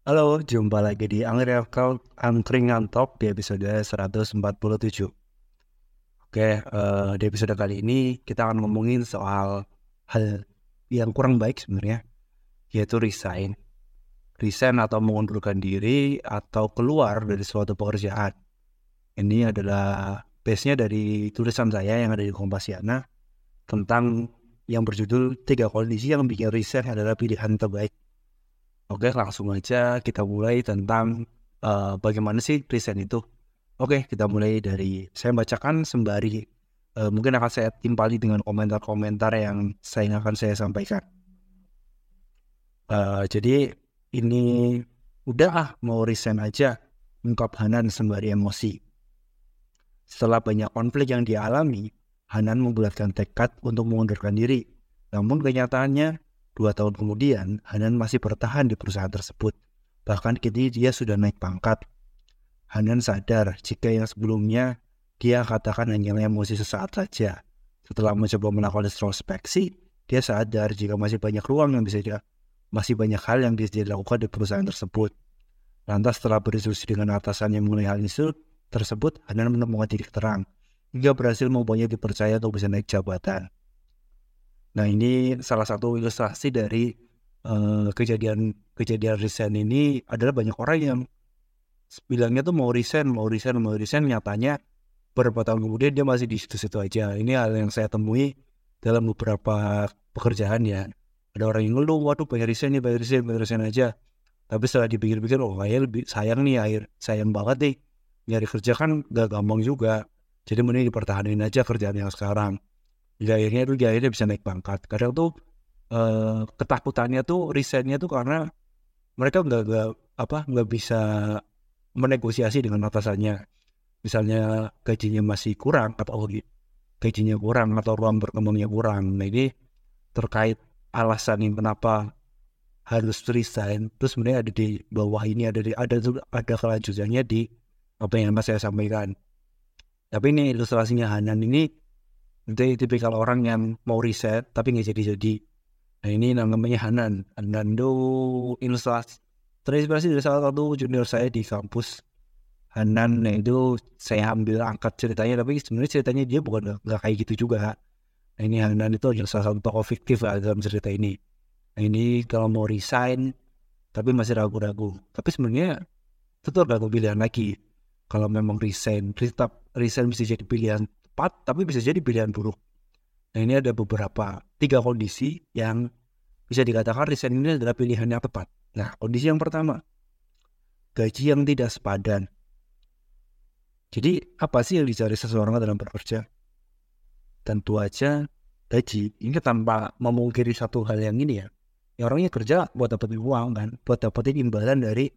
Halo, jumpa lagi di Angkringan Talk, Angkringan Talk di episode 147. Oke, uh, di episode kali ini kita akan ngomongin soal hal yang kurang baik sebenarnya, yaitu resign. Resign atau mengundurkan diri atau keluar dari suatu pekerjaan. Ini adalah base-nya dari tulisan saya yang ada di Kompasiana tentang yang berjudul tiga kondisi yang bikin resign adalah pilihan terbaik. Oke, langsung aja kita mulai tentang uh, bagaimana sih present itu. Oke, kita mulai dari saya bacakan sembari uh, mungkin akan saya timpali dengan komentar-komentar yang saya akan saya sampaikan. Uh, jadi ini udah ah mau resign aja ungkap Hanan sembari emosi. Setelah banyak konflik yang dialami, Hanan membulatkan tekad untuk mengundurkan diri. Namun kenyataannya Dua tahun kemudian, Hanan masih bertahan di perusahaan tersebut. Bahkan kini dia sudah naik pangkat. Hanan sadar jika yang sebelumnya dia katakan hanyalah emosi sesaat saja. Setelah mencoba melakukan introspeksi, dia sadar jika masih banyak ruang yang bisa dia, masih banyak hal yang bisa dilakukan di perusahaan tersebut. Lantas setelah berdiskusi dengan atasannya mengenai hal itu tersebut, Hanan menemukan titik terang hingga berhasil membuatnya dipercaya untuk bisa naik jabatan. Nah ini salah satu ilustrasi dari uh, kejadian kejadian resign ini adalah banyak orang yang bilangnya tuh mau resign, mau resign, mau resign, nyatanya beberapa tahun kemudian dia masih di situ-situ aja. Ini hal yang saya temui dalam beberapa pekerjaan ya. Ada orang yang ngeluh, waduh pengen resign nih, pengen resign, pengen resign aja. Tapi setelah dipikir-pikir, oh kayaknya lebih sayang nih air, sayang banget nih. Nyari kerja kan gak gampang juga. Jadi mending dipertahanin aja kerjaan yang sekarang hingga akhirnya itu akhirnya bisa naik pangkat. Kadang tuh uh, ketakutannya tuh resignnya tuh karena mereka nggak nggak apa nggak bisa menegosiasi dengan atasannya. Misalnya gajinya masih kurang atau gajinya kurang atau ruang berkembangnya kurang. Nah ini terkait alasan ini kenapa harus resign terus sebenarnya ada di bawah ini ada di ada ada kelanjutannya di apa yang mas saya sampaikan. Tapi ini ilustrasinya Hanan ini itu tipikal orang yang mau riset tapi nggak jadi-jadi. Nah ini namanya Hanan. Hanan itu ilustrasi terinspirasi dari salah satu junior saya di kampus. Hanan nah itu saya ambil angkat ceritanya tapi sebenarnya ceritanya dia bukan nggak kayak gitu juga. Nah ini Hanan itu adalah salah satu tokoh fiktif dalam cerita ini. Nah ini kalau mau resign tapi masih ragu-ragu. Tapi sebenarnya itu tergantung pilihan lagi. Kalau memang resign, tetap resign bisa jadi pilihan tepat tapi bisa jadi pilihan buruk. Nah ini ada beberapa tiga kondisi yang bisa dikatakan resign ini adalah pilihan yang tepat. Nah kondisi yang pertama gaji yang tidak sepadan. Jadi apa sih yang dicari seseorang dalam bekerja? Tentu aja gaji. Ini tanpa memungkiri satu hal yang ini ya. Ya orangnya kerja buat dapetin uang kan, buat dapetin imbalan dari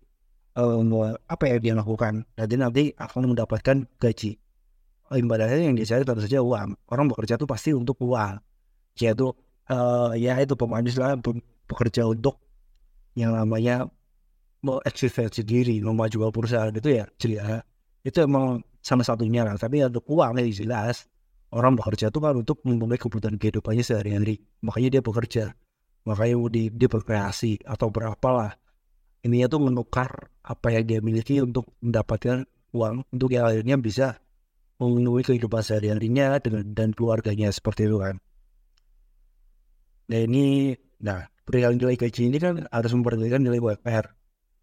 uh, apa yang dia lakukan. Dan nanti akan mendapatkan gaji imbalannya yang dicari tentu saja uang. Orang bekerja itu pasti untuk uang. Yaitu uh, ya itu pemanis lah bekerja untuk yang namanya mau eksistensi diri, memajukan perusahaan itu ya jelas itu emang sama satunya lah. Tapi untuk uang ya jelas orang bekerja itu kan untuk memenuhi kebutuhan kehidupannya sehari-hari. Makanya dia bekerja. Makanya dia, dia berkreasi atau berapalah. Ini tuh menukar apa yang dia miliki untuk mendapatkan uang untuk yang akhirnya bisa memenuhi kehidupan sehari-harinya dengan dan keluarganya seperti itu kan. Nah ini, nah perihal nilai gaji ini kan harus memperhatikan nilai UMR,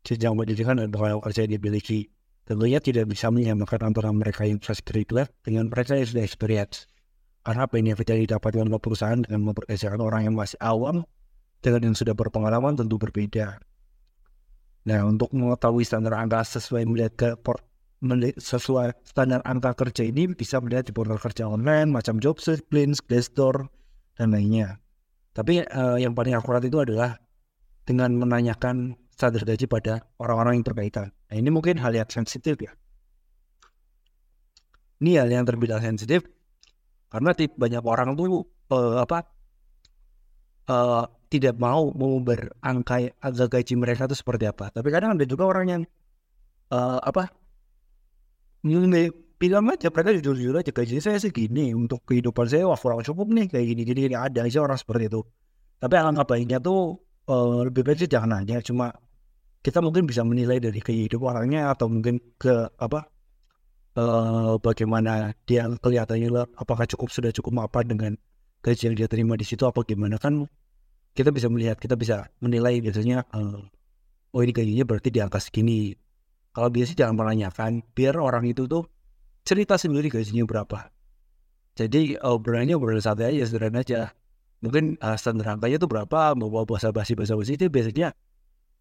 jenjang pendidikan dan pengalaman kerja yang dimiliki. Tentunya tidak bisa menyamakan antara mereka yang fresh graduate dengan mereka yang sudah experience. Karena benefit yang didapatkan oleh perusahaan dengan memperkerjakan orang yang masih awam dengan yang sudah berpengalaman tentu berbeda. Nah, untuk mengetahui standar angka sesuai melihat ke sesuai standar angka kerja ini bisa melihat di portal kerja online, macam job search, Glassdoor, dan lainnya. Tapi uh, yang paling akurat itu adalah dengan menanyakan standar gaji pada orang-orang yang berkaitan. Nah, ini mungkin hal yang sensitif ya. Ini hal yang terbilang sensitif karena banyak orang tuh uh, apa uh, tidak mau mengubah angka gaji mereka itu seperti apa. Tapi kadang ada juga orang yang uh, apa bilang aja mereka jujur-jujur aja gaji saya segini untuk kehidupan saya wah kurang cukup nih kayak gini-gini ada aja orang seperti itu tapi alangkah baiknya tuh uh, lebih baik sih jangan nanya cuma kita mungkin bisa menilai dari kehidupan orangnya atau mungkin ke apa uh, bagaimana dia kelihatannya apakah cukup sudah cukup apa dengan gaji yang dia terima di situ apa gimana kan kita bisa melihat kita bisa menilai biasanya uh, oh ini gajinya berarti di angka segini kalau biasa jangan menanyakan biar orang itu tuh cerita sendiri gajinya berapa. Jadi obrolannya obrolan santai aja sederhana aja. Mungkin uh, standar angkanya itu berapa bawa bahasa basi bahasa basi itu biasanya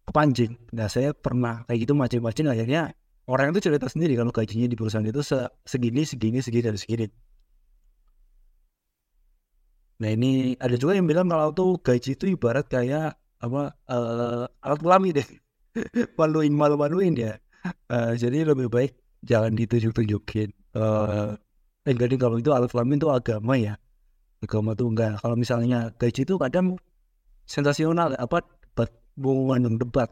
kepancing. Nah saya pernah kayak gitu macam-macam akhirnya orang itu cerita sendiri kalau gajinya di perusahaan itu se segini segini segini dan segini. Nah ini ada juga yang bilang kalau tuh gaji itu ibarat kayak apa uh, alat kelamin deh. Maluin malu maluin ya uh, jadi lebih baik jangan ditunjuk tunjukin uh, eh, jadi kalau itu alat kelamin itu agama ya? Agama tuh enggak kalau misalnya gaji itu kadang sensasional apa mengandung debat.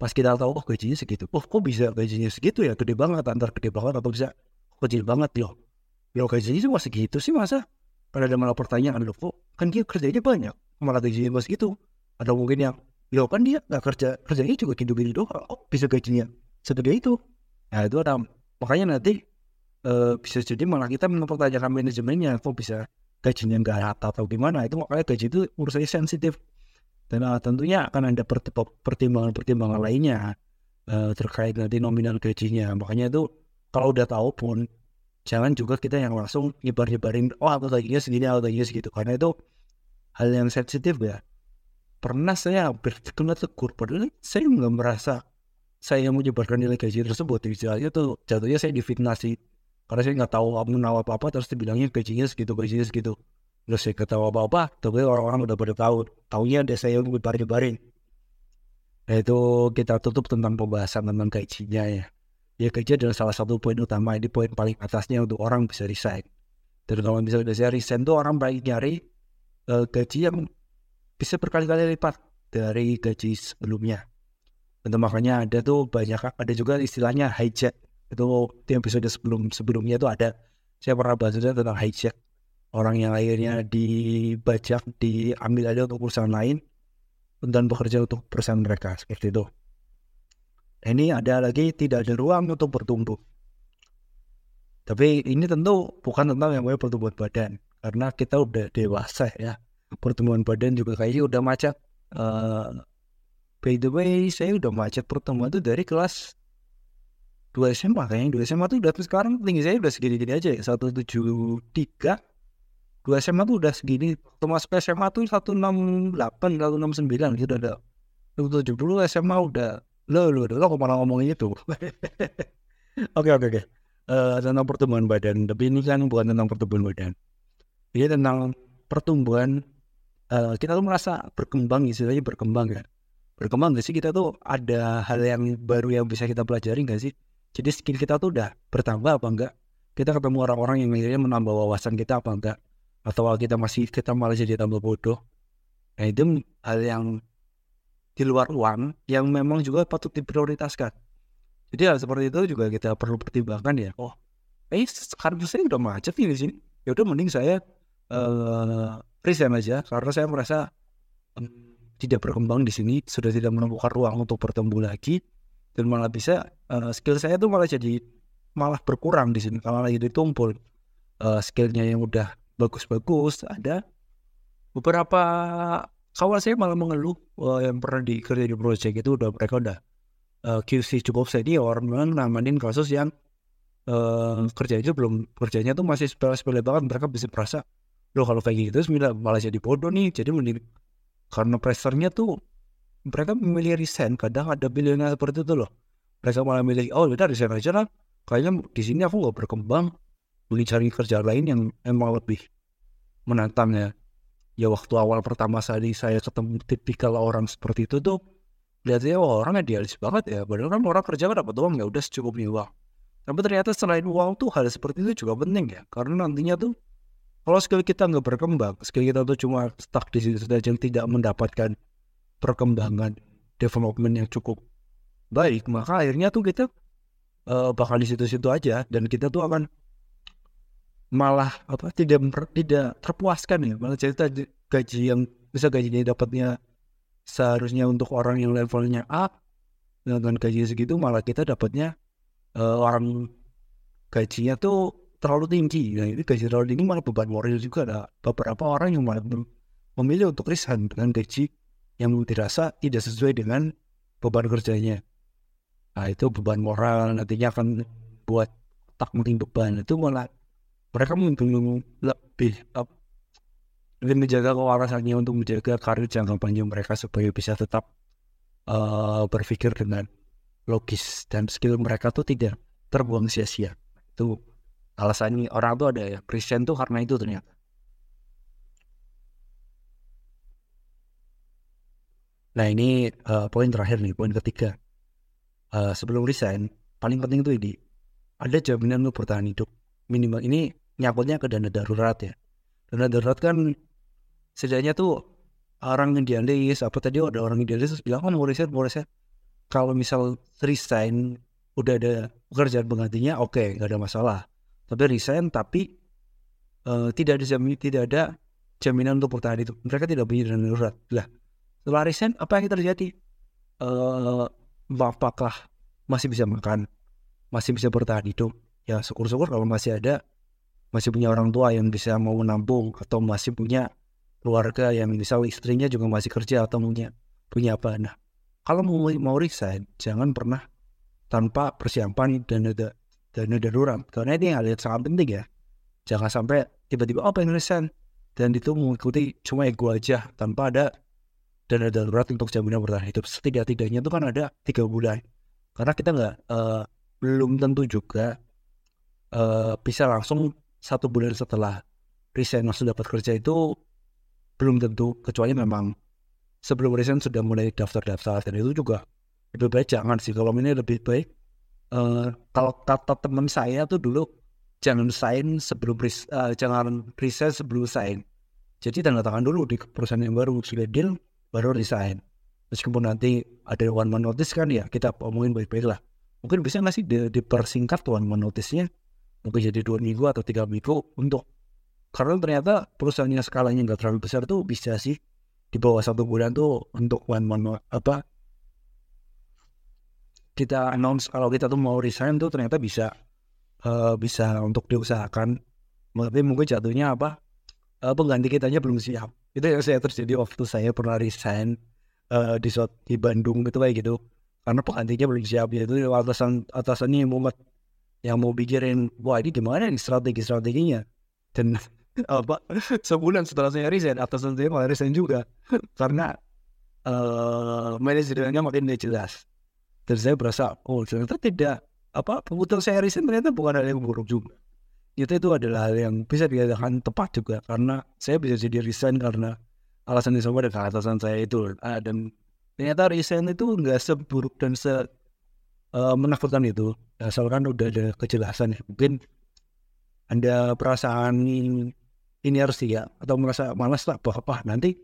Pas kita tahu oh gajinya segitu. Oh kok bisa gajinya segitu ya? Gede banget antar gede banget atau bisa kecil banget loh. Ya gajinya cuma segitu sih masa? Pada ada malah pertanyaan loh kok kan dia kerjanya banyak malah gajinya cuma segitu? Atau mungkin yang ya kan dia nggak kerja kerjanya juga hidup ini doang oh bisa gajinya segede itu. Nah itu ada. Makanya nanti uh, bisa jadi malah kita mempertanyakan manajemennya kok bisa gajinya nggak rata atau gimana. Itu makanya gaji itu urusannya sensitif. Dan uh, tentunya akan ada pertimbangan-pertimbangan lainnya uh, terkait nanti nominal gajinya. Makanya itu kalau udah tahu pun jangan juga kita yang langsung nyebar-nyebarin oh aku gajinya segini aku gajinya segitu. Karena itu hal yang sensitif ya. Pernah saya hampir kena tegur padahal saya nggak merasa saya menyebarkan gaji tersebut. Istilahnya tuh jatuhnya saya difitnah sih karena saya nggak tahu apa apa apa terus dibilangnya gajinya segitu gajinya segitu. Terus saya ketawa apa apa tapi orang-orang udah pada tahu. Tahunya ada saya yang nyebar nyebarin nah itu kita tutup tentang pembahasan tentang gajinya ya. Ya gaji adalah salah satu poin utama ini poin paling atasnya untuk orang bisa resign. Dan kalau misalnya saya resign tuh orang baik nyari uh, gaji yang bisa berkali-kali lipat dari gaji sebelumnya dan makanya ada tuh banyak ada juga istilahnya hijack. Itu di episode sebelum sebelumnya itu ada. Saya pernah bahas tentang hijack. Orang yang akhirnya dibajak diambil aja untuk perusahaan lain dan bekerja untuk perusahaan mereka seperti itu. Ini ada lagi tidak ada ruang untuk bertumbuh. Tapi ini tentu bukan tentang yang namanya pertumbuhan badan karena kita udah dewasa ya. Pertumbuhan badan juga kayaknya udah macet. Uh, by the way saya udah macet pertemuan itu dari kelas dua SMA kayaknya. Dua SMA tuh udah sekarang tinggi saya udah segini-gini aja ya satu tujuh tiga. Dua SMA tuh udah segini masuk SMA tuh satu enam delapan satu enam sembilan gitu ada satu tujuh puluh SMA udah lo lo lo kok malah ngomongin itu? Oke oke oke. Uh, tentang pertumbuhan badan. Tapi ini kan bukan tentang pertumbuhan badan. Ini tentang pertumbuhan uh, kita tuh merasa berkembang istilahnya berkembang kan berkembang gak sih kita tuh ada hal yang baru yang bisa kita pelajari gak sih jadi skill kita tuh udah bertambah apa enggak? Kita ketemu orang-orang yang akhirnya menambah wawasan kita apa enggak? Atau kita masih kita malah jadi tambah bodoh? Nah itu hal yang di luar uang yang memang juga patut diprioritaskan. Jadi hal seperti itu juga kita perlu pertimbangkan ya. Oh, eh sekarang saya udah macet nih di sini. Ya udah mending saya uh, resign aja karena saya merasa um, tidak berkembang di sini, sudah tidak menemukan ruang untuk bertemu lagi dan malah bisa uh, skill saya tuh malah jadi malah berkurang di sini kalau lagi ditumpul. Uh, skillnya yang udah bagus-bagus ada beberapa kawan saya malah mengeluh uh, yang pernah di kerja di project itu udah mereka udah uh, QC cukup senior memang namanin kasus yang uh, kerja itu belum kerjanya tuh masih sepele-sepele banget mereka bisa merasa loh kalau kayak gitu malah jadi bodoh nih jadi mending karena pressernya tuh mereka memilih resign. Kadang ada pilihan seperti itu loh. Mereka malah milih oh udah resign aja lah. Kayaknya di sini aku gak berkembang. Mungkin cari kerja lain yang emang lebih menantang ya. Ya waktu awal pertama kali saya ketemu tipikal orang seperti itu tuh lihatnya oh, orang idealis banget ya. Padahal kan orang kerja kan dapat uang. Ya udah secukupnya uang. Tapi ternyata selain uang tuh hal seperti itu juga penting ya. Karena nantinya tuh kalau skill kita nggak berkembang skill kita tuh cuma stuck di situ saja tidak mendapatkan perkembangan development yang cukup baik. Maka akhirnya tuh kita uh, bakal di situ-situ aja dan kita tuh akan malah apa tidak tidak terpuaskan ya. Malah cerita gaji yang bisa gajinya dapatnya seharusnya untuk orang yang levelnya A dengan gaji segitu malah kita dapatnya uh, orang gajinya tuh terlalu tinggi. Nah ini gaji terlalu tinggi malah beban moral juga ada beberapa orang yang malah memilih untuk resign dengan gaji yang dirasa tidak sesuai dengan beban kerjanya. Nah itu beban moral nantinya akan buat tak mungkin beban. Itu malah mereka mungkin lebih lebih menjaga kewarasannya untuk menjaga karir jangka panjang mereka supaya bisa tetap uh, berpikir dengan logis dan skill mereka tuh tidak terbuang sia-sia. Itu alasannya orang tuh ada ya Christian tuh karena itu ternyata. Nah ini uh, poin terakhir nih poin ketiga. Uh, sebelum resign paling penting tuh ini ada jaminan lu bertahan hidup. Minimal ini nyangkutnya ke dana darurat ya. Dana darurat kan setidaknya tuh orang idealis apa tadi ada orang idealis terus bilang oh mau riset mau riset kalau misal resign udah ada pekerjaan penggantinya oke okay, nggak ada masalah tapi resign tapi uh, tidak ada jamin tidak ada jaminan untuk bertahan itu mereka tidak punya dana darurat. Lah setelah resign apa yang terjadi? Uh, apakah masih bisa makan masih bisa bertahan hidup. Ya syukur-syukur kalau masih ada masih punya orang tua yang bisa mau menampung atau masih punya keluarga yang misal istrinya juga masih kerja atau punya punya apa. Nah kalau mau mau resign jangan pernah tanpa persiapan dan ada dana darurat karena ini hal yang sangat penting ya. Jangan sampai tiba-tiba oh resign dan itu mengikuti cuma ego aja tanpa ada dana darurat untuk jaminan bertahan hidup. Setidak-tidaknya itu kan ada tiga bulan. Karena kita nggak uh, belum tentu juga uh, bisa langsung satu bulan setelah resign langsung dapat kerja itu belum tentu. Kecuali memang sebelum resign sudah mulai daftar-daftar dan itu juga lebih baik jangan sih. Kalau ini lebih baik uh, kalau kata teman saya tuh dulu jangan sign sebelum uh, jangan resign sebelum sign jadi tanda tangan dulu di perusahaan yang baru sudah deal baru resign. Meskipun nanti ada one man notice kan ya kita omongin baik-baik lah. Mungkin bisa nggak sih di, dipersingkat one man notice-nya? Mungkin jadi dua minggu atau tiga minggu untuk karena ternyata perusahaannya skalanya nggak terlalu besar tuh bisa sih di bawah satu bulan tuh untuk one month apa kita announce kalau kita tuh mau resign tuh ternyata bisa uh, bisa untuk diusahakan. Tapi mungkin jatuhnya apa? Uh, pengganti kitanya belum siap. Itu yang saya terjadi waktu saya pernah resign uh, di di Bandung gitu kayak gitu. Karena penggantinya belum siap ya itu atasan atasannya yang mau yang mau pikirin wah ini gimana nih strategi strateginya dan apa sebulan setelah saya resign atas saya malah resign juga. Karena uh, manajernya makin tidak jelas dan saya berasa oh ternyata tidak. Apa saya resign ternyata bukan hal yang buruk juga. Itu itu adalah hal yang bisa dikatakan tepat juga karena saya bisa jadi resign karena alasan yang sama dengan atasan saya itu. Uh, dan ternyata resign itu enggak seburuk dan se uh, menakutkan itu asalkan udah ada kejelasan ya. Mungkin ada perasaan inersia atau merasa malas lah bahwa nanti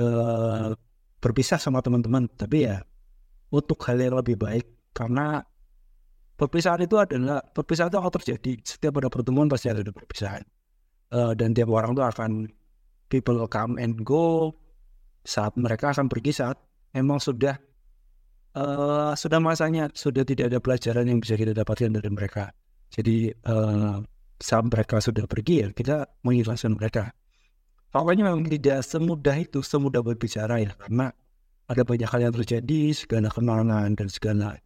uh, berpisah sama teman-teman. Tapi ya untuk hal yang lebih baik karena perpisahan itu adalah perpisahan itu akan terjadi setiap ada pertemuan pasti ada perpisahan uh, dan tiap orang itu akan people come and go saat mereka akan pergi saat emang sudah uh, sudah masanya sudah tidak ada pelajaran yang bisa kita dapatkan dari mereka jadi uh, saat mereka sudah pergi ya kita mengikhlaskan mereka. Pokoknya memang tidak semudah itu, semudah berbicara ya karena ada banyak hal yang terjadi, segala kenangan dan segala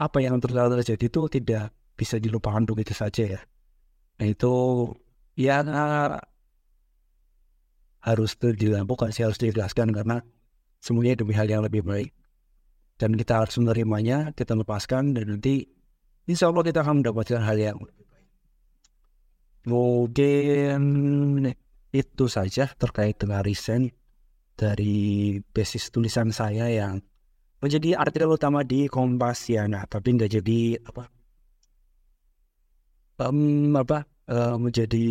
apa yang terjadi terjadi itu tidak bisa dilupakan begitu saja ya. Nah itu ya harus dilakukan sih harus dijelaskan karena semuanya demi hal yang lebih baik. Dan kita harus menerimanya kita lepaskan dan nanti insya Allah kita akan mendapatkan hal yang Mungkin itu saja terkait dengan resign dari basis tulisan saya yang menjadi artikel utama di Kompas ya. Nah, tapi nggak jadi apa um, apa uh, menjadi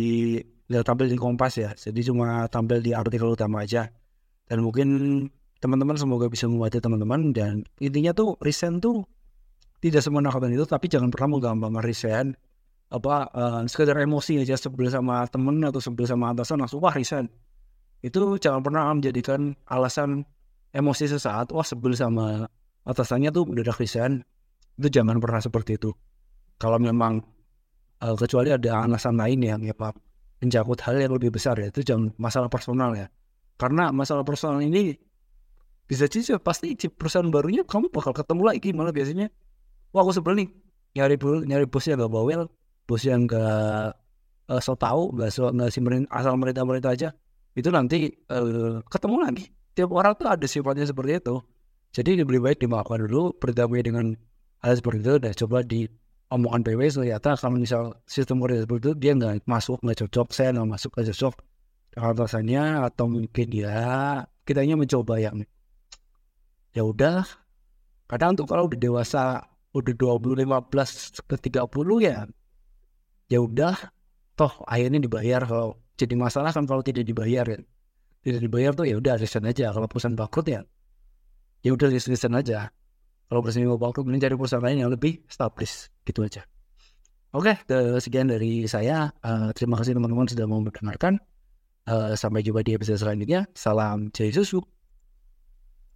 nggak tampil di Kompas ya. Jadi cuma tampil di artikel utama aja. Dan mungkin teman-teman semoga bisa membantu teman-teman dan intinya tuh resign tuh tidak semenakutkan itu tapi jangan pernah menggampangkan resign apa uh, sekedar emosi aja sebel sama temen atau sebel sama atasan langsung wah resign itu jangan pernah menjadikan alasan emosi sesaat wah sebel sama atasannya tuh mendadak resign. Itu jangan pernah seperti itu. Kalau memang uh, kecuali ada alasan lain yang ya pak mencakup hal yang lebih besar ya itu jangan masalah personal ya. Karena masalah personal ini bisa sih pasti perusahaan barunya kamu bakal ketemu lagi malah biasanya wah aku sebel nih nyari nyari bos gak bawel bos yang gak uh, so tau gak so nggak sih asal merintah merintah aja itu nanti uh, ketemu lagi. Tiap orang tuh ada sifatnya seperti itu. Jadi lebih baik dimaafkan dulu berdamai dengan hal seperti itu dan coba di omongan PW ternyata kalau misal sistem kerja seperti itu dia nggak masuk nggak cocok. Saya nggak masuk nggak cocok. Alasannya atau mungkin ya kitanya mencoba yang ya udah. Kadang tuh kalau udah dewasa udah 20 15 ke 30 ya ya udah. Toh akhirnya dibayar kalau jadi masalah kan kalau tidak dibayar ya tidak dibayar tuh ya udah resign aja. Kalau perusahaan bangkrut ya ya udah resign aja. Kalau perusahaan mau bangkrut mending cari perusahaan lain yang lebih established. Gitu aja. Oke sekian dari saya. Uh, terima kasih teman-teman sudah mau mendengarkan. Uh, sampai jumpa di episode selanjutnya. Salam jai susu